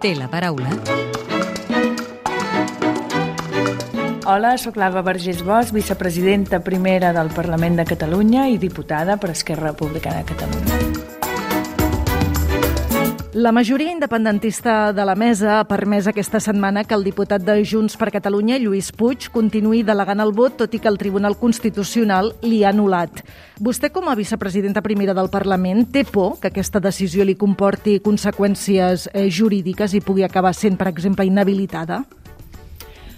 Té la paraula. Hola, sóc l'Alba Vergés Bosch, vicepresidenta primera del Parlament de Catalunya i diputada per Esquerra Republicana de Catalunya. La majoria independentista de la mesa ha permès aquesta setmana que el diputat de Junts per Catalunya, Lluís Puig, continuï delegant el vot, tot i que el Tribunal Constitucional li ha anul·lat. Vostè, com a vicepresidenta primera del Parlament, té por que aquesta decisió li comporti conseqüències eh, jurídiques i pugui acabar sent, per exemple, inhabilitada?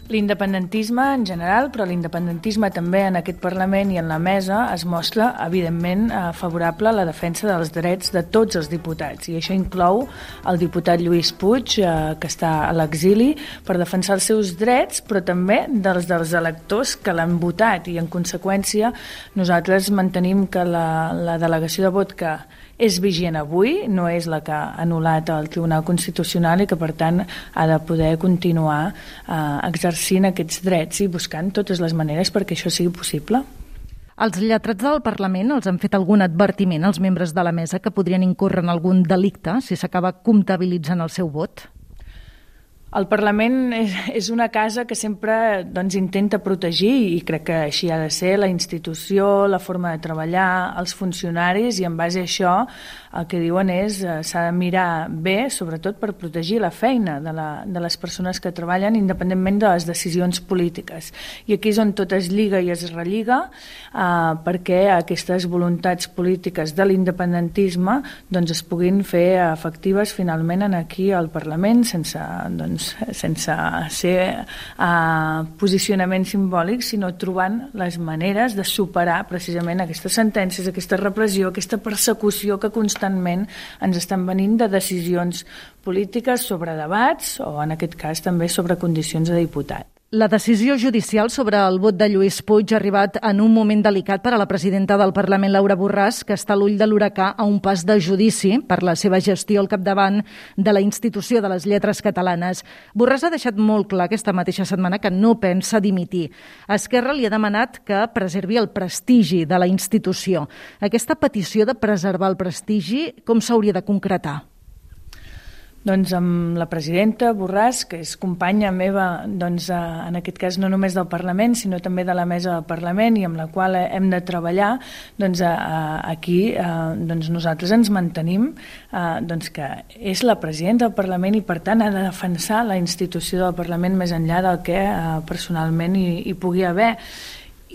L'independentisme en general, però l'independentisme també en aquest Parlament i en la mesa es mostra, evidentment, eh, favorable a la defensa dels drets de tots els diputats. I això inclou el diputat Lluís Puig, eh, que està a l'exili, per defensar els seus drets, però també dels dels electors que l'han votat. I, en conseqüència, nosaltres mantenim que la, la delegació de vot que és vigent avui, no és la que ha anul·lat el Tribunal Constitucional i que per tant ha de poder continuar eh, exercint aquests drets i buscant totes les maneres perquè això sigui possible. Els lletrats del Parlament els han fet algun advertiment als membres de la mesa que podrien incórrer en algun delicte si s'acaba comptabilitzant el seu vot? El Parlament és una casa que sempre doncs, intenta protegir i crec que així ha de ser la institució, la forma de treballar, els funcionaris i en base a això el que diuen és eh, s'ha de mirar bé, sobretot per protegir la feina de, la, de les persones que treballen independentment de les decisions polítiques. I aquí és on tot es lliga i es relliga eh, perquè aquestes voluntats polítiques de l'independentisme doncs, es puguin fer efectives finalment en aquí al Parlament sense doncs, sense ser uh, posicionaments simbòlics, sinó trobant les maneres de superar precisament aquestes sentències, aquesta repressió, aquesta persecució que constantment ens estan venint de decisions polítiques sobre debats o, en aquest cas, també sobre condicions de diputat. La decisió judicial sobre el vot de Lluís Puig ha arribat en un moment delicat per a la presidenta del Parlament, Laura Borràs, que està a l'ull de l'huracà a un pas de judici per la seva gestió al capdavant de la institució de les lletres catalanes. Borràs ha deixat molt clar aquesta mateixa setmana que no pensa dimitir. Esquerra li ha demanat que preservi el prestigi de la institució. Aquesta petició de preservar el prestigi, com s'hauria de concretar? Doncs amb la presidenta Borràs, que és companya meva, doncs, eh, en aquest cas no només del Parlament, sinó també de la mesa del Parlament i amb la qual hem de treballar, doncs eh, aquí eh, doncs nosaltres ens mantenim doncs que és la presidenta del Parlament i per tant ha de defensar la institució del Parlament més enllà del que personalment hi, hi pugui haver.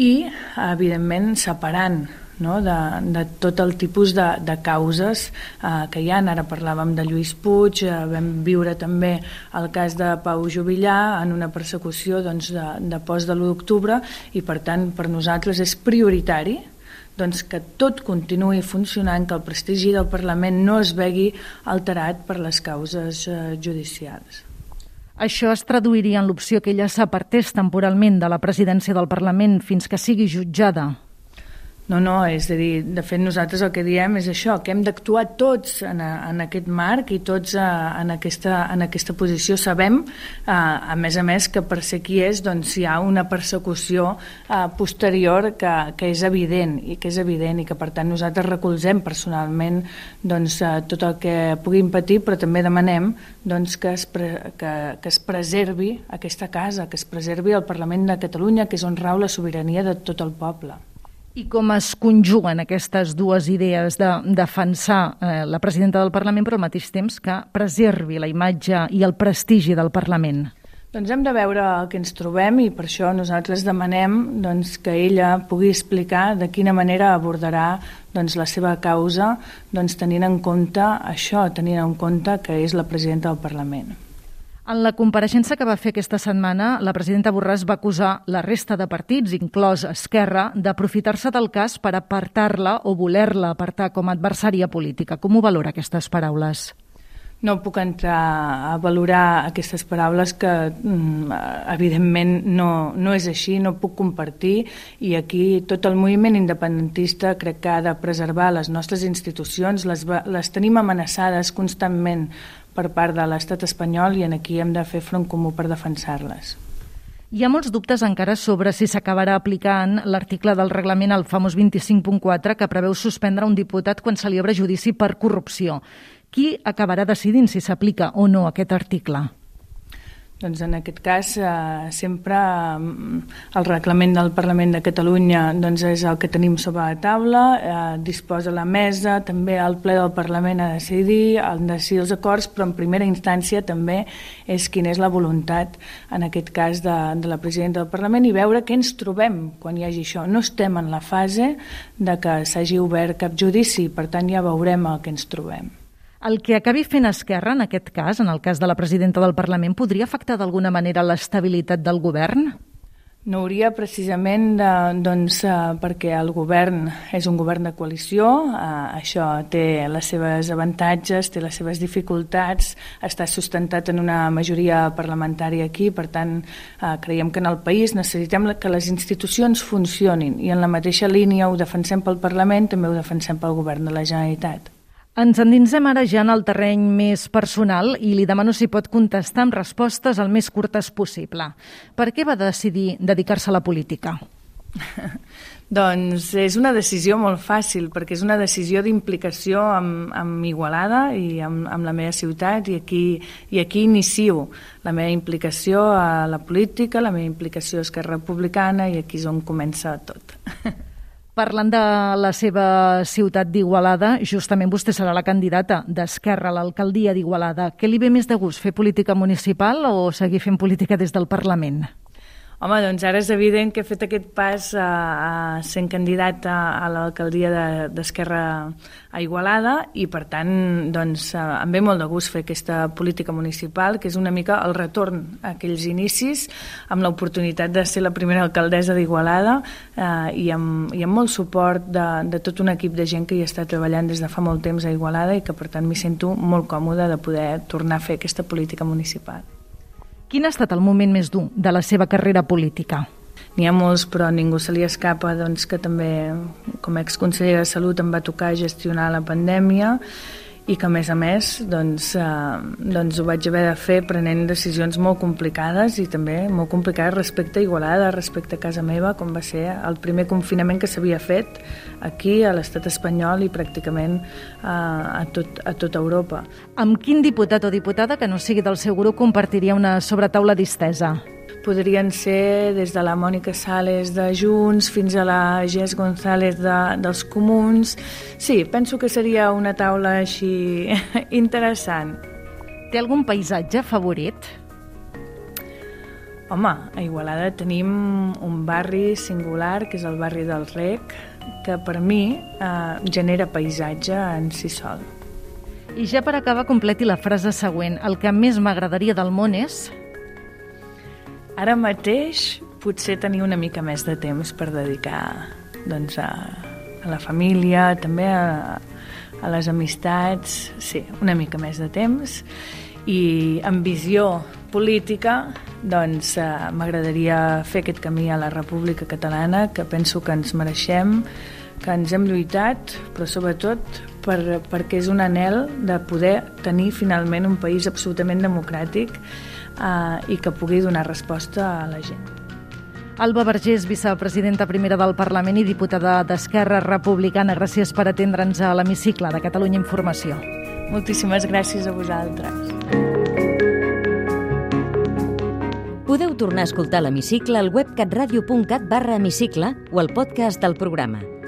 I, evidentment, separant no? de, de tot el tipus de, de causes eh, que hi ha. Ara parlàvem de Lluís Puig, eh, vam viure també el cas de Pau Jubillà en una persecució doncs, de, de post de l'1 d'octubre i per tant per nosaltres és prioritari doncs que tot continuï funcionant, que el prestigi del Parlament no es vegi alterat per les causes eh, judicials. Això es traduiria en l'opció que ella s'apartés temporalment de la presidència del Parlament fins que sigui jutjada? No, no, és a dir, de fet nosaltres el que diem és això, que hem d'actuar tots en, a, en aquest marc i tots a, eh, en, aquesta, en aquesta posició. Sabem, a, eh, a més a més, que per ser qui és doncs, hi ha una persecució a, eh, posterior que, que és evident i que és evident i que per tant nosaltres recolzem personalment doncs, a, tot el que puguin patir, però també demanem doncs, que, es pre, que, que es preservi aquesta casa, que es preservi el Parlament de Catalunya, que és on rau la sobirania de tot el poble. I com es conjuguen aquestes dues idees de defensar eh, la presidenta del Parlament però al mateix temps que preservi la imatge i el prestigi del Parlament? Doncs hem de veure el que ens trobem i per això nosaltres demanem doncs, que ella pugui explicar de quina manera abordarà doncs, la seva causa doncs, tenint en compte això, tenint en compte que és la presidenta del Parlament. En la compareixença que va fer aquesta setmana, la presidenta Borràs va acusar la resta de partits, inclòs Esquerra, d'aprofitar-se del cas per apartar-la o voler-la apartar com a adversària política. Com ho valora aquestes paraules? No puc entrar a valorar aquestes paraules que mm, evidentment no, no és així, no puc compartir i aquí tot el moviment independentista crec que ha de preservar les nostres institucions, les, les tenim amenaçades constantment per part de l'estat espanyol i en aquí hem de fer front comú per defensar-les. Hi ha molts dubtes encara sobre si s'acabarà aplicant l'article del reglament, el famós 25.4, que preveu suspendre un diputat quan obre judici per corrupció. Qui acabarà decidint si s'aplica o no aquest article? Doncs en aquest cas eh, sempre mm, el reglament del Parlament de Catalunya doncs és el que tenim sobre la taula, eh, disposa la mesa, també el ple del Parlament a decidir, de decidir els acords, però en primera instància també és quina és la voluntat, en aquest cas, de, de la presidenta del Parlament i veure què ens trobem quan hi hagi això. No estem en la fase de que s'hagi obert cap judici, per tant ja veurem el que ens trobem. El que acabi fent Esquerra, en aquest cas, en el cas de la presidenta del Parlament, podria afectar d'alguna manera l'estabilitat del govern? No hauria precisament de, doncs, eh, perquè el govern és un govern de coalició, eh, això té les seves avantatges, té les seves dificultats, està sustentat en una majoria parlamentària aquí, per tant eh, creiem que en el país necessitem que les institucions funcionin i en la mateixa línia ho defensem pel Parlament, també ho defensem pel govern de la Generalitat. Ens endinsem ara ja en el terreny més personal i li demano si pot contestar amb respostes el més curtes possible. Per què va decidir dedicar-se a la política? doncs és una decisió molt fàcil, perquè és una decisió d'implicació amb, amb Igualada i amb, amb la meva ciutat i aquí, i aquí inicio la meva implicació a la política, la meva implicació a Esquerra Republicana i aquí és on comença tot. Parlant de la seva ciutat d'Igualada, justament vostè serà la candidata d'Esquerra a l'alcaldia d'Igualada. Què li ve més de gust, fer política municipal o seguir fent política des del Parlament? Home, doncs ara és evident que he fet aquest pas a, a sent candidat a, a l'alcaldia d'Esquerra de, a Igualada i per tant doncs, em ve molt de gust fer aquesta política municipal que és una mica el retorn a aquells inicis amb l'oportunitat de ser la primera alcaldessa d'Igualada eh, i, amb, i amb molt suport de, de tot un equip de gent que hi està treballant des de fa molt temps a Igualada i que per tant m'hi sento molt còmoda de poder tornar a fer aquesta política municipal. Quin ha estat el moment més dur de la seva carrera política? N'hi ha molts, però ningú se li escapa doncs, que també com a exconseller de Salut em va tocar gestionar la pandèmia i que a més a més doncs, eh, doncs ho vaig haver de fer prenent decisions molt complicades i també molt complicades respecte a Igualada, respecte a casa meva, com va ser el primer confinament que s'havia fet aquí a l'estat espanyol i pràcticament eh, a, tot, a tota Europa. Amb quin diputat o diputada que no sigui del seu grup compartiria una sobretaula distesa? Podrien ser des de la Mònica Sales de Junts fins a la Gés González de, dels Comuns. Sí, penso que seria una taula així interessant. Té algun paisatge favorit? Home, a Igualada tenim un barri singular, que és el barri del Rec, que per mi eh, genera paisatge en si sol. I ja per acabar, completi la frase següent. El que més m'agradaria del món és... Ara mateix potser tenir una mica més de temps per dedicar doncs, a, a la família, també a, a les amistats, sí, una mica més de temps. I amb visió política, doncs eh, m'agradaria fer aquest camí a la República Catalana, que penso que ens mereixem, que ens hem lluitat, però sobretot per, perquè és un anel de poder tenir finalment un país absolutament democràtic eh, i que pugui donar resposta a la gent. Alba Vergés, vicepresidenta primera del Parlament i diputada d'Esquerra Republicana, gràcies per atendre'ns a l'hemicicle de Catalunya Informació. Moltíssimes gràcies a vosaltres. Podeu tornar a escoltar l'hemicicle al web catradio.cat barra hemicicle o al podcast del programa